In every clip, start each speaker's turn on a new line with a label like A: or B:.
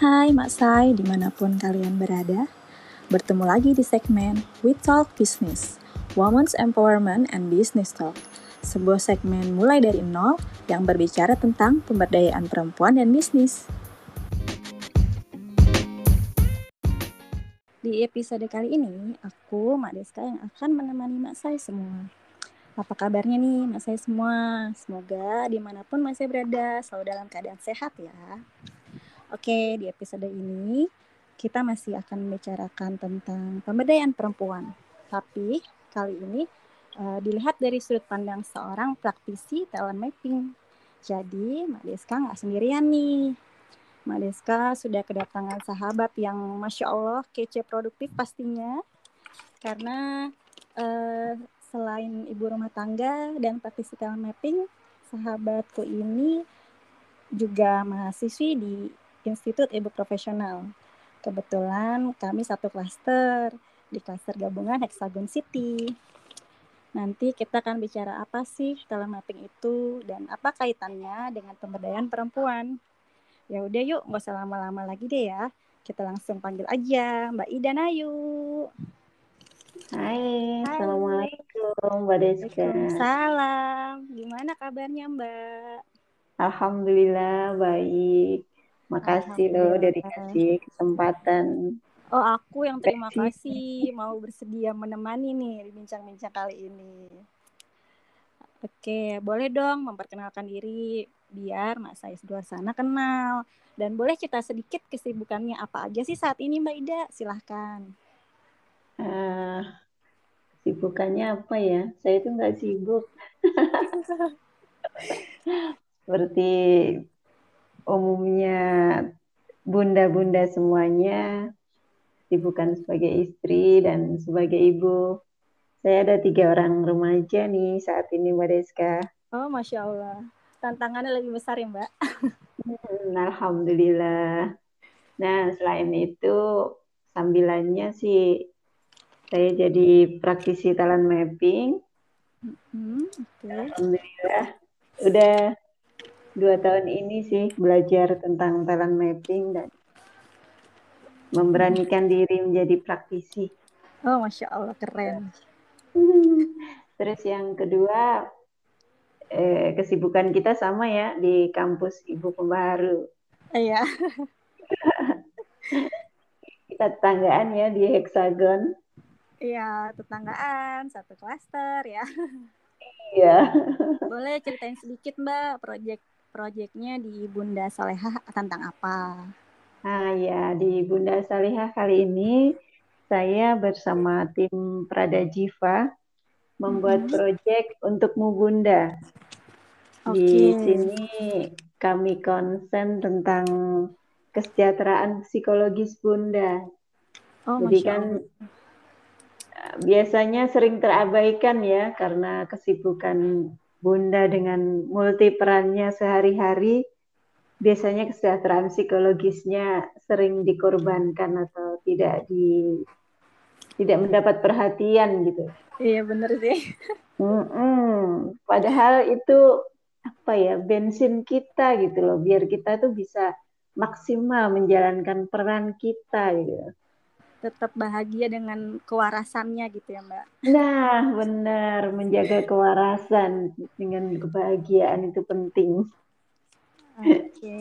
A: Hai Mak Sai, di mana pun kalian berada. Bertemu lagi di segmen We Talk Business, Women's Empowerment and Business Talk. Sebuah segmen mulai dari nol yang berbicara tentang pemberdayaan perempuan dan bisnis. Di episode kali ini, aku, Mak Deska, yang akan menemani Mak Sai semua. Apa kabarnya nih Mak Sai semua? Semoga di mana pun Mak Sai berada selalu dalam keadaan sehat ya. Oke, di episode ini kita masih akan membicarakan tentang pemberdayaan perempuan. Tapi kali ini uh, dilihat dari sudut pandang seorang praktisi talent mapping. Jadi Mbak Deska nggak sendirian nih. Mbak Deska sudah kedatangan sahabat yang Masya Allah kece produktif pastinya. Karena uh, selain ibu rumah tangga dan praktisi talent mapping, sahabatku ini juga mahasiswi di Institut Ibu Profesional. Kebetulan kami satu klaster di klaster gabungan Hexagon City. Nanti kita akan bicara apa sih telemapping itu dan apa kaitannya dengan pemberdayaan perempuan. Ya udah yuk, nggak usah lama-lama lagi deh ya. Kita langsung panggil aja Mbak Ida Nayu.
B: Hai, Hai. Assalamualaikum Mbak Deska.
A: Salam, gimana kabarnya Mbak?
B: Alhamdulillah baik. Makasih loh udah dikasih kesempatan.
A: Oh, aku yang terima kasih mau bersedia menemani nih bincang-bincang kali ini. Oke, boleh dong memperkenalkan diri biar Mas Sais luar sana kenal. Dan boleh cerita sedikit kesibukannya apa aja sih saat ini Mbak Ida? Silahkan.
B: Uh, kesibukannya apa ya? Saya itu nggak sibuk. Seperti umumnya bunda-bunda semuanya bukan sebagai istri dan sebagai ibu. Saya ada tiga orang remaja nih saat ini Mbak Deska.
A: Oh Masya Allah. Tantangannya lebih besar ya Mbak?
B: Hmm, Alhamdulillah. Nah selain itu sambilannya sih saya jadi praktisi talent mapping. Hmm, okay. Alhamdulillah. Udah dua tahun ini sih belajar tentang talent mapping dan memberanikan diri menjadi praktisi.
A: Oh, masya Allah keren.
B: Terus yang kedua eh, kesibukan kita sama ya di kampus Ibu Pembaharu.
A: Iya.
B: kita tetanggaan ya di Hexagon.
A: Iya, tetanggaan, satu klaster ya.
B: Iya.
A: Boleh ceritain sedikit Mbak proyek proyeknya di Bunda Salehah tentang apa?
B: Nah ya, di Bunda Salehah kali ini saya bersama tim Prada Jiva membuat hmm. proyek untuk Mu Bunda. Okay. Di sini kami konsen tentang kesejahteraan psikologis Bunda. Oh, Jadi kan biasanya sering terabaikan ya karena kesibukan Bunda dengan multi perannya sehari-hari, biasanya kesejahteraan psikologisnya sering dikorbankan atau tidak di tidak mendapat perhatian gitu.
A: Iya benar sih.
B: Mm-mm. Padahal itu apa ya bensin kita gitu loh, biar kita tuh bisa maksimal menjalankan peran kita gitu
A: tetap bahagia dengan kewarasannya gitu ya Mbak.
B: Nah benar menjaga kewarasan dengan kebahagiaan itu penting.
A: Oke,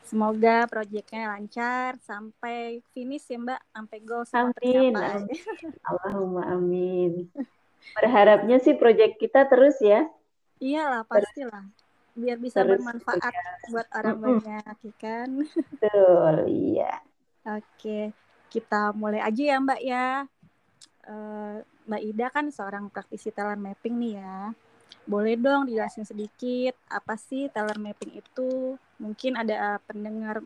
A: semoga proyeknya lancar sampai finish ya Mbak, sampai goal
B: semua tercapai. Allahumma amin. Berharapnya sih proyek kita terus ya.
A: Iyalah pastilah, biar bisa terus bermanfaat ya. buat orang banyak, ya kan?
B: Betul, iya.
A: Oke, kita mulai aja ya Mbak ya. Uh, Mbak Ida kan seorang praktisi talent mapping nih ya. Boleh dong dijelasin sedikit apa sih talent mapping itu? Mungkin ada pendengar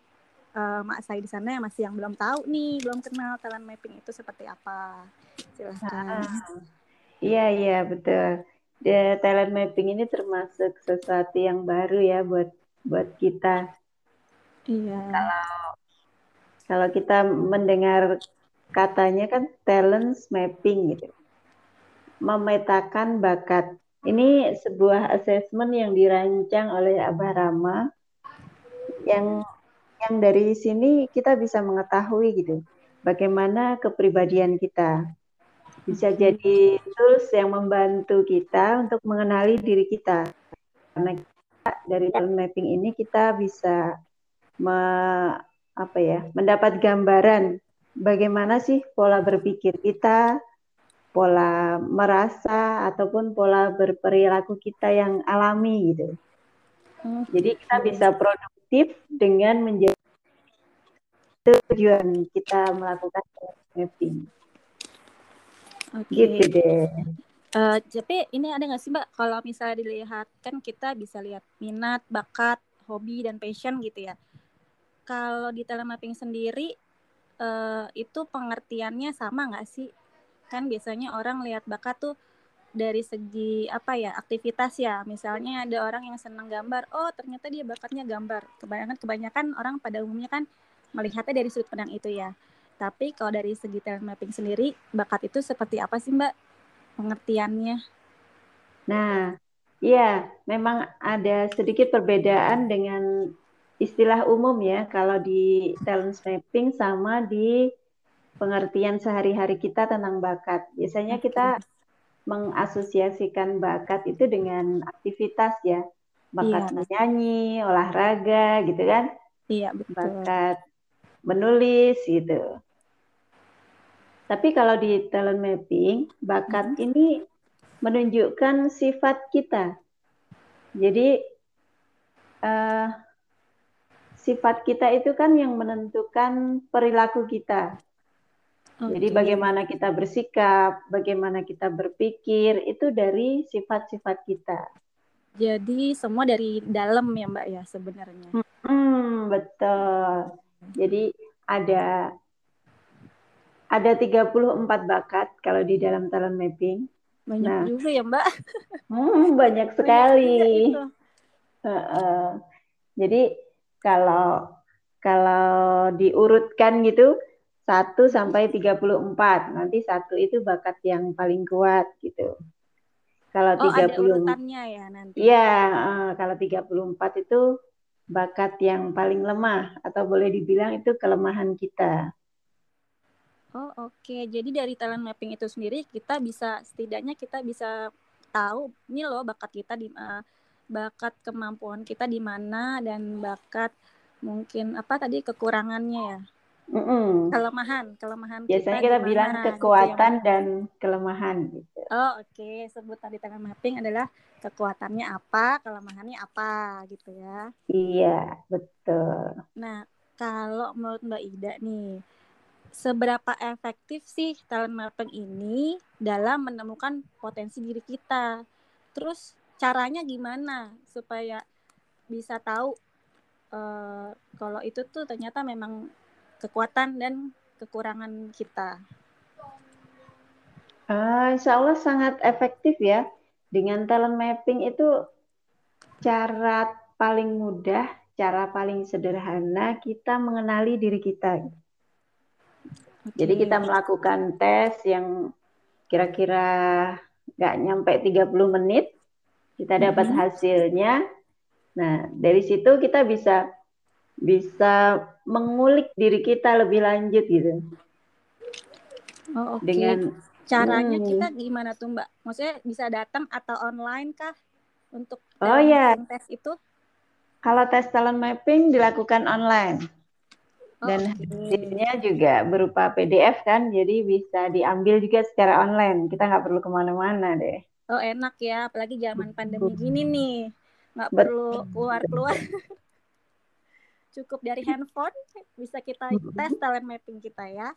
A: uh, Mak saya di sana yang masih yang belum tahu nih, belum kenal talent mapping itu seperti apa. Silahkan.
B: Ah, iya iya betul. The talent mapping ini termasuk sesuatu yang baru ya buat buat kita.
A: Iya.
B: Kalau kalau kita mendengar katanya kan talent mapping gitu. Memetakan bakat. Ini sebuah assessment yang dirancang oleh Abah Rama yang yang dari sini kita bisa mengetahui gitu bagaimana kepribadian kita. Bisa jadi tools yang membantu kita untuk mengenali diri kita. Karena kita, dari talent mapping ini kita bisa me, apa ya, mendapat gambaran bagaimana sih pola berpikir kita, pola merasa ataupun pola berperilaku kita yang alami gitu. Jadi kita bisa produktif dengan menjadi tujuan kita melakukan mapping.
A: Oke.
B: Gitu deh.
A: Uh, tapi ini ada nggak sih mbak kalau misalnya dilihat kan kita bisa lihat minat, bakat, hobi dan passion gitu ya. Kalau di telemapping sendiri uh, itu pengertiannya sama nggak sih? Kan biasanya orang lihat bakat tuh dari segi apa ya aktivitas ya misalnya ada orang yang senang gambar oh ternyata dia bakatnya gambar kebanyakan kebanyakan orang pada umumnya kan melihatnya dari sudut pandang itu ya. Tapi kalau dari segi talent mapping sendiri, bakat itu seperti apa sih Mbak pengertiannya?
B: Nah, iya, memang ada sedikit perbedaan dengan istilah umum ya kalau di talent mapping sama di pengertian sehari-hari kita tentang bakat. Biasanya kita mengasosiasikan bakat itu dengan aktivitas ya, bakat iya. menyanyi, olahraga gitu kan.
A: Iya, betul.
B: Bakat menulis gitu. Tapi kalau di talent mapping, bakat hmm. ini menunjukkan sifat kita. Jadi uh, sifat kita itu kan yang menentukan perilaku kita. Okay. Jadi bagaimana kita bersikap, bagaimana kita berpikir itu dari sifat-sifat kita.
A: Jadi semua dari dalam ya Mbak ya sebenarnya.
B: Hmm, betul. Jadi ada ada 34 bakat kalau di dalam talent mapping.
A: Banyak nah, juga ya, Mbak.
B: Hmm, banyak sekali. Banyak uh, uh. Jadi kalau kalau diurutkan gitu 1 sampai 34. Nanti satu itu bakat yang paling kuat gitu. Kalau oh, 30 ada
A: urutannya ya nanti.
B: Iya, uh, kalau 34 itu bakat yang paling lemah atau boleh dibilang itu kelemahan kita.
A: Oh oke, okay. jadi dari talent mapping itu sendiri kita bisa setidaknya kita bisa tahu ini loh bakat kita di uh, bakat kemampuan kita di mana dan bakat mungkin apa tadi kekurangannya ya.
B: Mm -mm.
A: Kelemahan, kelemahan.
B: Biasanya kita, kita bilang gitu kekuatan gitu dan kelemahan gitu.
A: Oh oke, okay. sebutan di talent mapping adalah kekuatannya apa, kelemahannya apa gitu ya.
B: Iya, betul.
A: Nah, kalau menurut Mbak Ida nih, seberapa efektif sih talent mapping ini dalam menemukan potensi diri kita? Terus caranya gimana supaya bisa tahu uh, kalau itu tuh ternyata memang kekuatan dan kekurangan kita?
B: Uh, insya Allah sangat efektif ya dengan talent mapping itu cara paling mudah, cara paling sederhana kita mengenali diri kita. Jadi kita melakukan tes yang kira-kira nggak nyampe 30 menit, kita dapat mm -hmm. hasilnya. Nah, dari situ kita bisa bisa mengulik diri kita lebih lanjut gitu.
A: Oh, okay. Dengan Caranya hmm. kita gimana tuh Mbak? Maksudnya bisa datang atau online kah untuk
B: oh, ya.
A: tes itu?
B: Kalau tes talent mapping dilakukan online. Dan okay. hasilnya juga berupa PDF kan, jadi bisa diambil juga secara online. Kita nggak perlu ke mana-mana deh.
A: Oh enak ya, apalagi zaman pandemi gini nih, nggak perlu keluar-keluar. Cukup dari handphone bisa kita tes talent mapping kita ya.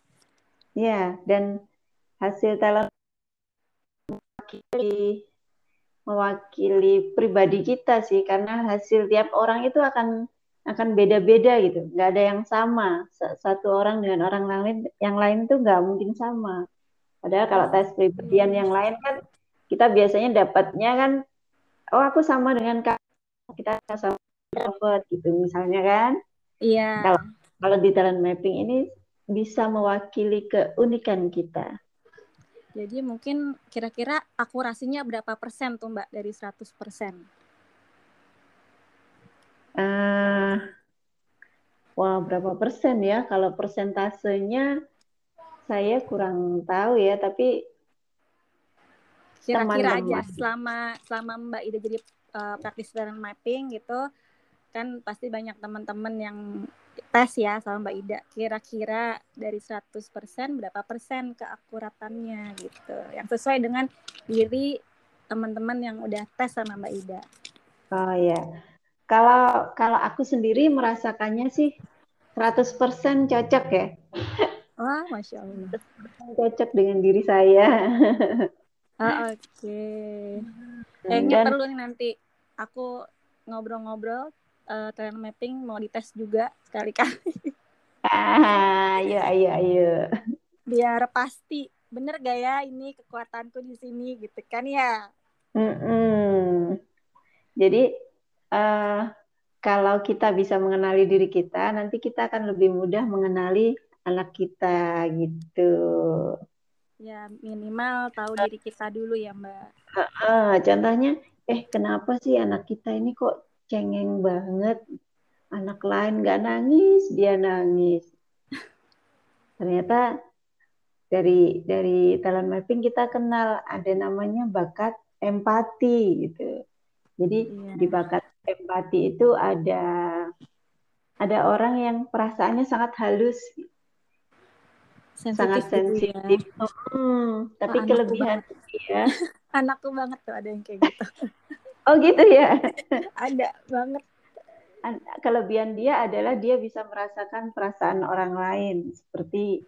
B: Ya, dan hasil talent mewakili mewakili pribadi kita sih karena hasil tiap orang itu akan akan beda-beda gitu. Nggak ada yang sama. Satu orang dengan orang lain yang lain tuh nggak mungkin sama. Padahal kalau tes pribadian yang lain kan kita biasanya dapatnya kan oh aku sama dengan kak kita sama introvert gitu misalnya kan
A: iya
B: kalau kalau di talent mapping ini bisa mewakili keunikan kita
A: jadi mungkin kira-kira akurasinya berapa persen tuh Mbak dari 100 persen?
B: Uh, Wah, berapa persen ya? Kalau persentasenya saya kurang tahu ya, tapi
A: Kira-kira aja selama selama Mbak Ida jadi uh, practitioner mapping gitu kan pasti banyak teman-teman yang tes ya sama Mbak Ida. Kira-kira dari 100% berapa persen keakuratannya gitu. Yang sesuai dengan diri teman-teman yang udah tes sama Mbak Ida.
B: Oh ya. Kalau kalau aku sendiri merasakannya sih 100% cocok ya.
A: Wah, Masya Allah.
B: Cocok dengan diri saya.
A: Oh, Oke. Okay. Kayaknya Dan, perlu nih nanti aku ngobrol-ngobrol uh, talent mapping mau dites juga sekali-kali.
B: Ah, ayo ayo ayo.
A: Biar pasti bener gak ya ini kekuatanku di sini gitu kan ya.
B: Mm -mm. Jadi uh, kalau kita bisa mengenali diri kita, nanti kita akan lebih mudah mengenali anak kita gitu.
A: Ya minimal tahu diri kita dulu ya Mbak.
B: Uh, contohnya, eh kenapa sih anak kita ini kok cengeng banget? Anak lain nggak nangis, dia nangis. Ternyata dari dari talent mapping kita kenal ada namanya bakat empati gitu. Jadi yeah. di bakat empati itu ada ada orang yang perasaannya sangat halus,
A: sensitif sangat sensitif. Gitu ya.
B: hmm, tapi oh, kelebihan dia,
A: anakku banget tuh ada yang kayak gitu.
B: oh gitu ya.
A: ada banget.
B: Kelebihan dia adalah dia bisa merasakan perasaan orang lain seperti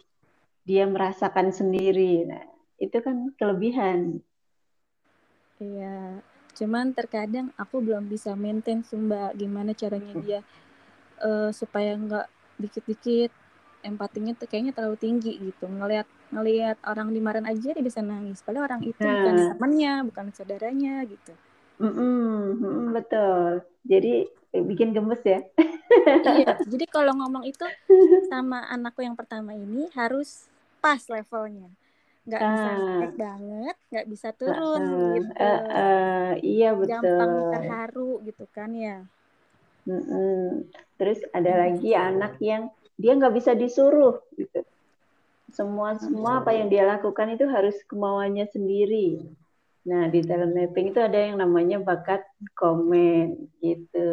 B: dia merasakan sendiri. Nah, itu kan kelebihan.
A: Iya, cuman terkadang aku belum bisa maintain sumba gimana caranya dia uh, supaya nggak dikit-dikit empatinya tuh kayaknya terlalu tinggi gitu. Ngelihat ngelihat orang dimarahin aja dia bisa nangis. Padahal orang itu nah. bukan temannya bukan saudaranya gitu.
B: Mm -mm, betul. Jadi eh, bikin gemes ya.
A: Iya. Jadi kalau ngomong itu sama anakku yang pertama ini harus pas levelnya. Nggak uh, bisa naik banget nggak bisa turun uh, gitu. Uh,
B: uh, iya betul.
A: gampang terharu gitu kan ya
B: mm -mm. terus ada hmm. lagi anak yang dia nggak bisa disuruh gitu semua semua apa yang dia lakukan itu harus kemauannya sendiri nah di talent mapping itu ada yang namanya bakat komen gitu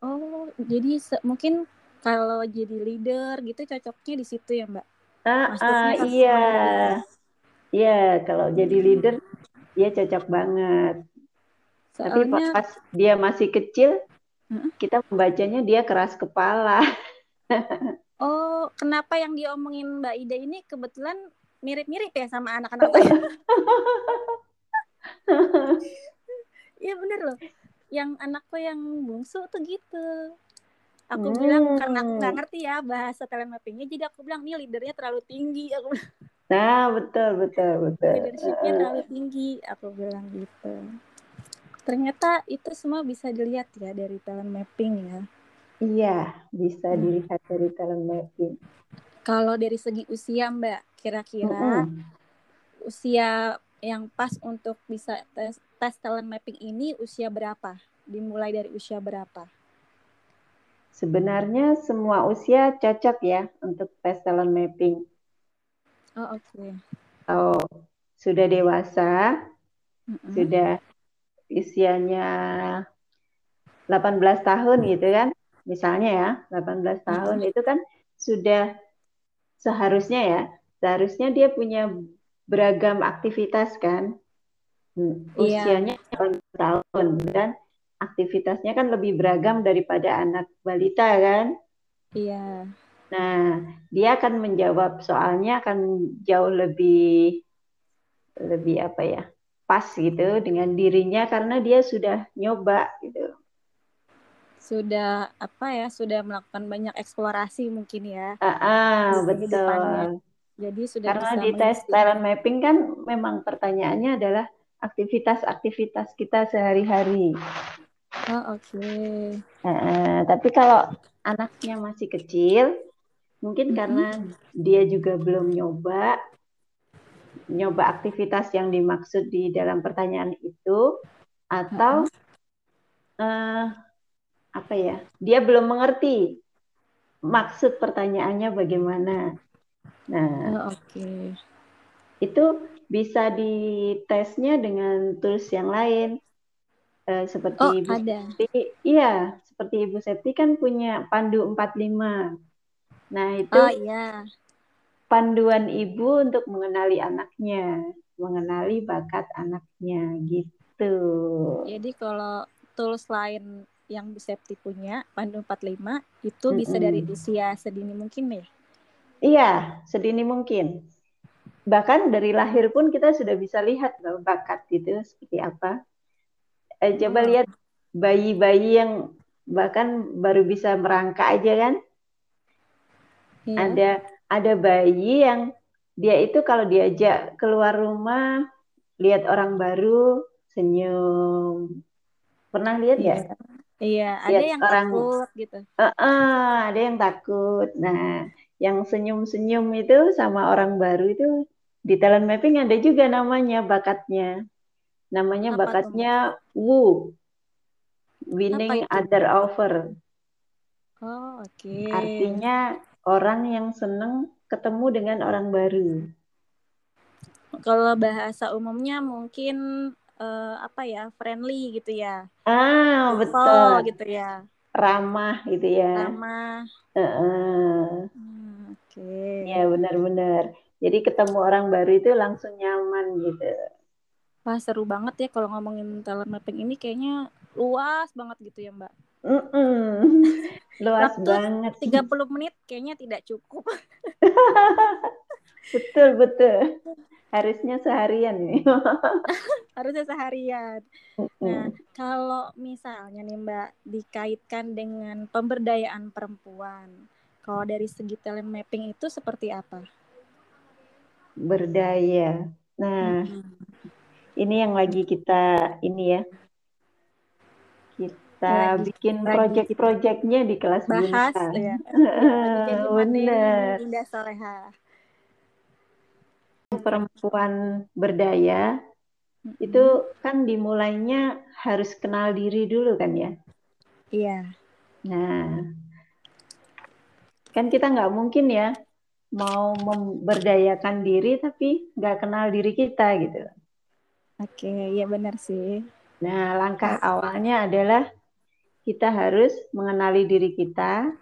A: oh jadi mungkin kalau jadi leader gitu cocoknya di situ ya mbak
B: Ah, ah iya. Iya, kalau jadi hmm. leader dia cocok banget. Soalnya... Tapi pas dia masih kecil, hmm? kita membacanya dia keras kepala.
A: oh, kenapa yang diomongin Mbak Ida ini kebetulan mirip-mirip ya sama anak-anak saya? Iya bener loh. Yang anakku yang bungsu tuh gitu aku hmm. bilang karena aku nggak ngerti ya bahasa talent mappingnya jadi aku bilang ini leadernya terlalu tinggi aku bilang
B: nah betul betul betul
A: leadershipnya terlalu tinggi aku bilang gitu ternyata itu semua bisa dilihat ya dari talent mapping ya
B: iya bisa hmm. dilihat dari talent mapping
A: kalau dari segi usia mbak kira-kira hmm. usia yang pas untuk bisa tes, tes talent mapping ini usia berapa dimulai dari usia berapa
B: Sebenarnya semua usia cocok ya untuk tes talent mapping.
A: Oh, oke. Okay.
B: Oh, sudah dewasa, mm-hmm. sudah usianya 18 tahun gitu kan. Misalnya ya, 18 tahun itu kan sudah seharusnya ya, seharusnya dia punya beragam aktivitas kan. Hmm, iya. Usianya 18 tahun dan aktivitasnya kan lebih beragam daripada anak balita kan?
A: Iya.
B: Nah, dia akan menjawab soalnya akan jauh lebih lebih apa ya? Pas gitu dengan dirinya karena dia sudah nyoba gitu.
A: Sudah apa ya? Sudah melakukan banyak eksplorasi mungkin ya.
B: Ah, ah betul.
A: Jadi sudah
B: karena di tes talent mapping kan memang pertanyaannya adalah aktivitas-aktivitas kita sehari-hari.
A: Oh, oke. Okay.
B: Uh, tapi kalau anaknya masih kecil, mungkin mm -hmm. karena dia juga belum nyoba nyoba aktivitas yang dimaksud di dalam pertanyaan itu atau uh uh, apa ya? Dia belum mengerti maksud pertanyaannya bagaimana. Nah,
A: oh, oke. Okay.
B: Itu bisa ditesnya dengan tools yang lain. Eh, seperti
A: oh,
B: Ibu
A: ada.
B: Septi, iya, seperti Ibu Septi kan punya Pandu 45. Nah, itu
A: Oh, iya.
B: Panduan ibu untuk mengenali anaknya, mengenali bakat anaknya gitu.
A: Jadi kalau tools lain yang Bu Septi punya, Pandu 45, itu mm -mm. bisa dari usia sedini mungkin ya?
B: Iya, sedini mungkin. Bahkan dari lahir pun kita sudah bisa lihat bahwa bakat itu seperti apa. Eh, coba oh. lihat bayi-bayi yang bahkan baru bisa merangkak aja kan? Iya. Ada ada bayi yang dia itu kalau diajak keluar rumah lihat orang baru senyum. Pernah lihat ya?
A: Iya, iya ada yang orang, takut gitu.
B: Uh, uh, ada yang takut. Nah, yang senyum-senyum itu sama orang baru itu di talent mapping ada juga namanya bakatnya. Namanya Apa bakatnya? Wu. Winning other over.
A: Oh, oke. Okay.
B: Artinya orang yang seneng ketemu dengan orang baru.
A: Kalau bahasa umumnya mungkin uh, apa ya friendly gitu ya.
B: Ah betul.
A: gitu ya.
B: Ramah gitu ya.
A: Ramah.
B: Uh -uh.
A: Hmm, Oke. Okay.
B: Ya benar-benar. Jadi ketemu orang baru itu langsung nyaman gitu.
A: Wah seru banget ya kalau ngomongin talent mapping ini kayaknya luas banget gitu ya Mbak.
B: Mm -mm. Luas Waktu banget.
A: 30 menit kayaknya tidak cukup.
B: betul, betul. Harusnya seharian nih.
A: Harusnya seharian. Nah, kalau misalnya nih Mbak dikaitkan dengan pemberdayaan perempuan, kalau dari segi talent mapping itu seperti apa?
B: Berdaya. Nah, hmm. ini yang lagi kita ini ya. Kita lagi, bikin project-projectnya di kelas
A: bahas ya.
B: Benar.
A: Indah Soleha.
B: Perempuan berdaya hmm. itu kan dimulainya harus kenal diri dulu kan ya?
A: Iya.
B: Nah, kan kita nggak mungkin ya mau memberdayakan diri tapi nggak kenal diri kita gitu.
A: Oke, ya benar sih.
B: Nah, langkah awalnya adalah kita harus mengenali diri kita,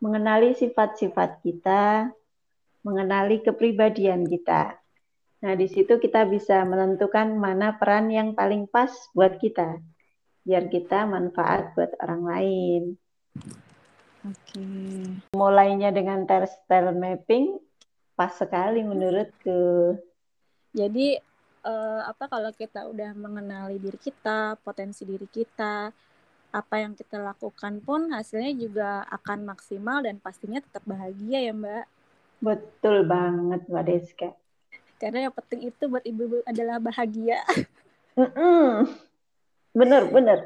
B: mengenali sifat-sifat kita, mengenali kepribadian kita. Nah, di situ kita bisa menentukan mana peran yang paling pas buat kita, biar kita manfaat buat orang lain.
A: Oke.
B: Mulainya dengan style mapping, pas sekali menurutku.
A: Jadi, uh, apa kalau kita udah mengenali diri kita, potensi diri kita, apa yang kita lakukan pun hasilnya juga akan maksimal dan pastinya tetap bahagia ya Mbak.
B: Betul banget Mbak Deska.
A: Karena yang penting itu buat ibu-ibu adalah bahagia.
B: Mm -mm. Bener, bener.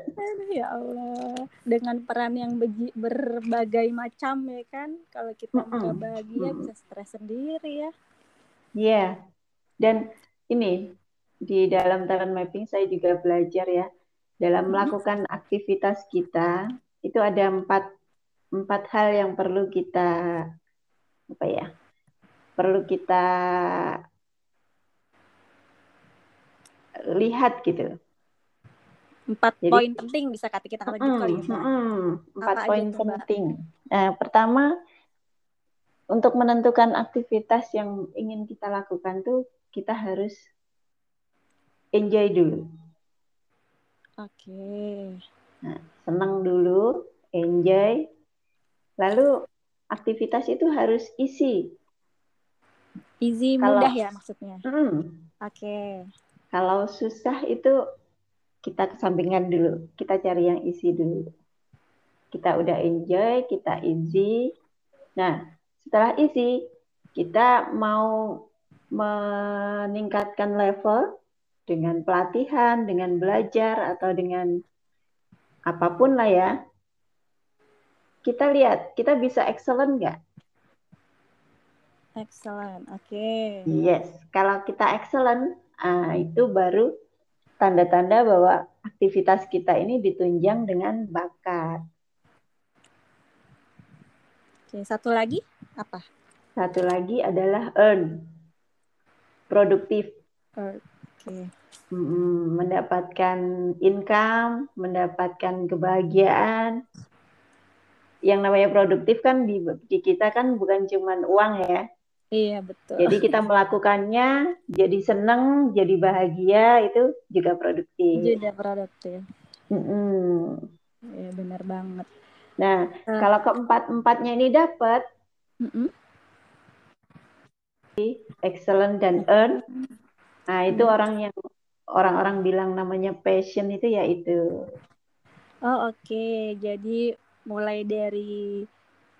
A: Ya Allah, dengan peran yang berbagai macam ya kan. Kalau kita mm -mm. nggak bahagia mm -mm. bisa stres sendiri ya.
B: Iya, yeah. dan ini di dalam talent mapping saya juga belajar ya dalam melakukan aktivitas kita itu ada empat empat hal yang perlu kita apa ya perlu kita lihat gitu.
A: Empat Jadi, poin penting bisa kata kita kata mm, kali ya
B: mm, empat apa poin penting. Nah, pertama untuk menentukan aktivitas yang ingin kita lakukan tuh kita harus enjoy dulu
A: Oke. Okay.
B: Nah, senang dulu, enjoy. Lalu aktivitas itu harus isi.
A: Easy Kalau, mudah ya maksudnya.
B: Hmm,
A: Oke. Okay.
B: Kalau susah itu kita kesampingkan dulu. Kita cari yang isi dulu. Kita udah enjoy, kita easy. Nah, setelah isi, kita mau meningkatkan level dengan pelatihan, dengan belajar atau dengan apa pun lah ya. Kita lihat, kita bisa excellent nggak?
A: Excellent, oke. Okay.
B: Yes, kalau kita excellent, ah, itu baru tanda-tanda bahwa aktivitas kita ini ditunjang dengan bakat.
A: Oke, satu lagi apa?
B: Satu lagi adalah earn. Produktif.
A: Oke.
B: Mm, mendapatkan income, mendapatkan kebahagiaan. Yang namanya produktif kan di, di kita kan bukan cuma uang ya.
A: Iya betul.
B: Jadi kita melakukannya, jadi seneng, jadi bahagia itu juga produktif.
A: Juga produktif.
B: Mm-mm.
A: Iya benar banget.
B: Nah,
A: Uh,
B: kalau keempat empatnya ini dapat
A: mm-mm.
B: excellent dan earn, nah itu
A: Hmm.
B: orang yang orang-orang bilang namanya passion itu ya itu.
A: Oh oke, jadi mulai dari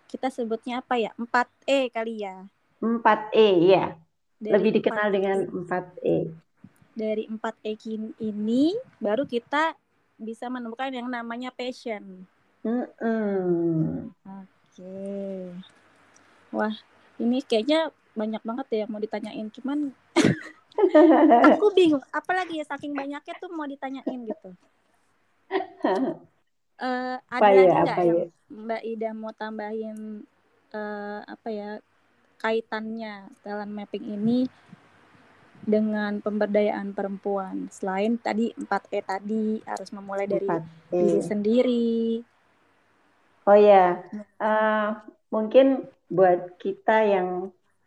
A: kita sebutnya apa ya? 4E kali ya.
B: 4E ya,
A: Dari
B: lebih dikenal
A: 4E.
B: dengan 4E.
A: Dari 4E kin- ini baru kita bisa menemukan yang namanya passion.
B: Mm-mm.
A: Oke. Wah, ini kayaknya banyak banget ya yang mau ditanyain. Cuman aku bingung, apalagi ya saking banyaknya tuh mau ditanyain gitu. Eh, ada
B: Apa ya,
A: lagi nggak
B: ya?
A: Mbak Ida mau tambahin eh, apa ya kaitannya talent mapping ini dengan pemberdayaan perempuan selain tadi 4E tadi harus memulai dari
B: 4E.
A: diri sendiri.
B: Oh ya, eh, mungkin buat kita yang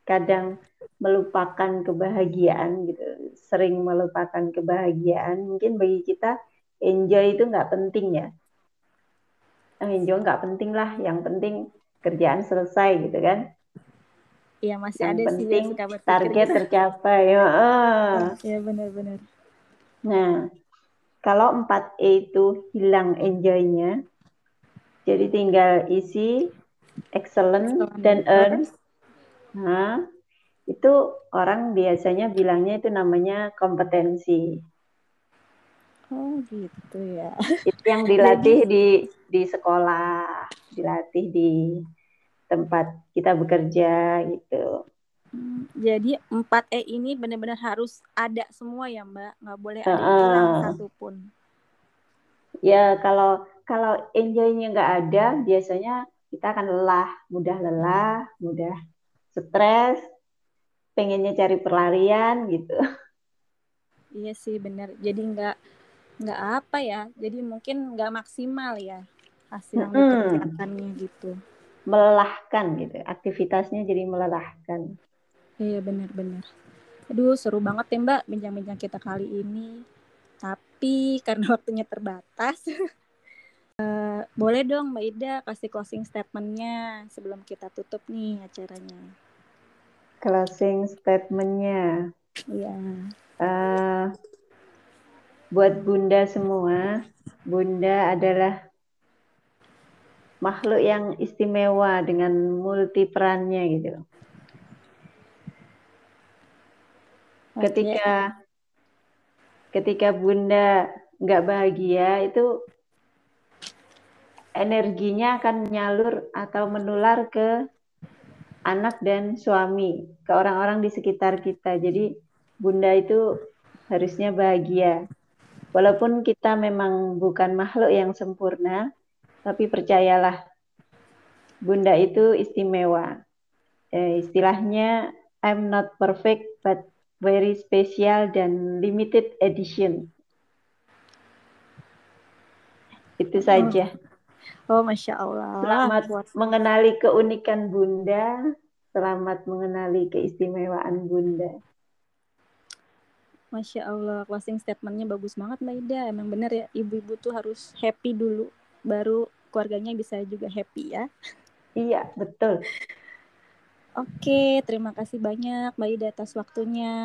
B: kadang melupakan kebahagiaan gitu, sering melupakan kebahagiaan, mungkin bagi kita enjoy itu nggak penting ya. Enjoy nggak penting lah, yang penting kerjaan selesai gitu kan.
A: Iya masih
B: Yang
A: ada sih yang
B: penting
A: suka berpikir
B: target
A: gitu.
B: tercapai. Heeh.
A: Iya benar-benar.
B: Nah, kalau 4E itu hilang enjoy-nya, jadi tinggal isi excellent
A: Excellent
B: dan earn. Nah, itu orang biasanya bilangnya itu namanya kompetensi.
A: Oh gitu ya.
B: Itu yang
A: Jadi
B: dilatih di di sekolah, dilatih di tempat kita bekerja gitu.
A: Hmm, Jadi 4E ini benar-benar harus ada semua ya Mbak, nggak boleh ada yang hilang satupun.
B: Ya kalau kalau enjoy-nya nggak ada, biasanya kita akan lelah, mudah lelah, mudah stres, pengennya cari pelarian gitu.
A: Iya sih benar. Jadi nggak nggak apa ya. Jadi mungkin nggak maksimal ya hasil yang dikerjakannya gitu.
B: Melelahkan gitu, aktivitasnya jadi melelahkan.
A: Iya benar-benar. Aduh seru banget ya Mbak bincang-bincang kita kali ini. Tapi karena waktunya terbatas, eh, boleh dong Mbak Ida kasih closing statementnya sebelum kita tutup nih acaranya.
B: Closing statementnya.
A: Iya.
B: Eh, buat Bunda semua, Bunda adalah makhluk yang istimewa dengan multi perannya gitu. Ketika ketika Bunda nggak bahagia itu energinya akan menyalur atau menular ke anak dan suami, ke orang-orang di sekitar kita. Jadi Bunda itu harusnya bahagia. Walaupun kita memang bukan makhluk yang sempurna, tapi percayalah, Bunda itu istimewa. Eh, istilahnya, I'm not perfect, but very special dan limited edition. Itu saja.
A: Oh masya Allah.
B: Selamat
A: Buat
B: mengenali keunikan Bunda, selamat mengenali keistimewaan Bunda.
A: Masya Allah, closing statementnya bagus banget Mbak Ida. Emang bener ya, ibu-ibu tuh harus happy dulu, baru keluarganya bisa juga happy ya.
B: Iya, betul.
A: Oke, terima kasih banyak Mbak Ida atas waktunya.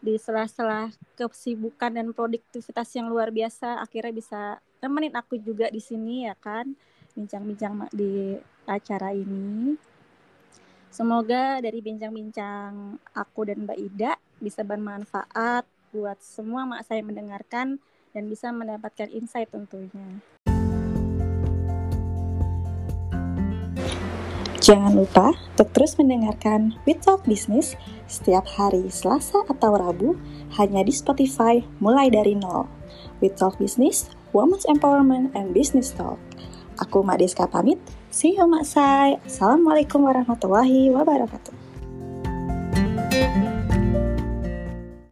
A: Di sela-sela kesibukan dan produktivitas yang luar biasa, akhirnya bisa nemenin aku juga di sini ya kan, bincang-bincang di acara ini. Semoga dari bincang-bincang aku dan Mbak Ida bisa bermanfaat buat semua mak saya mendengarkan dan bisa mendapatkan insight tentunya. Jangan lupa untuk terus mendengarkan We Talk Business setiap hari Selasa atau Rabu hanya di Spotify mulai dari nol. We Talk Business, Women's Empowerment and Business Talk. Aku Mak Deska pamit. See you Mak Say. Assalamualaikum warahmatullahi wabarakatuh.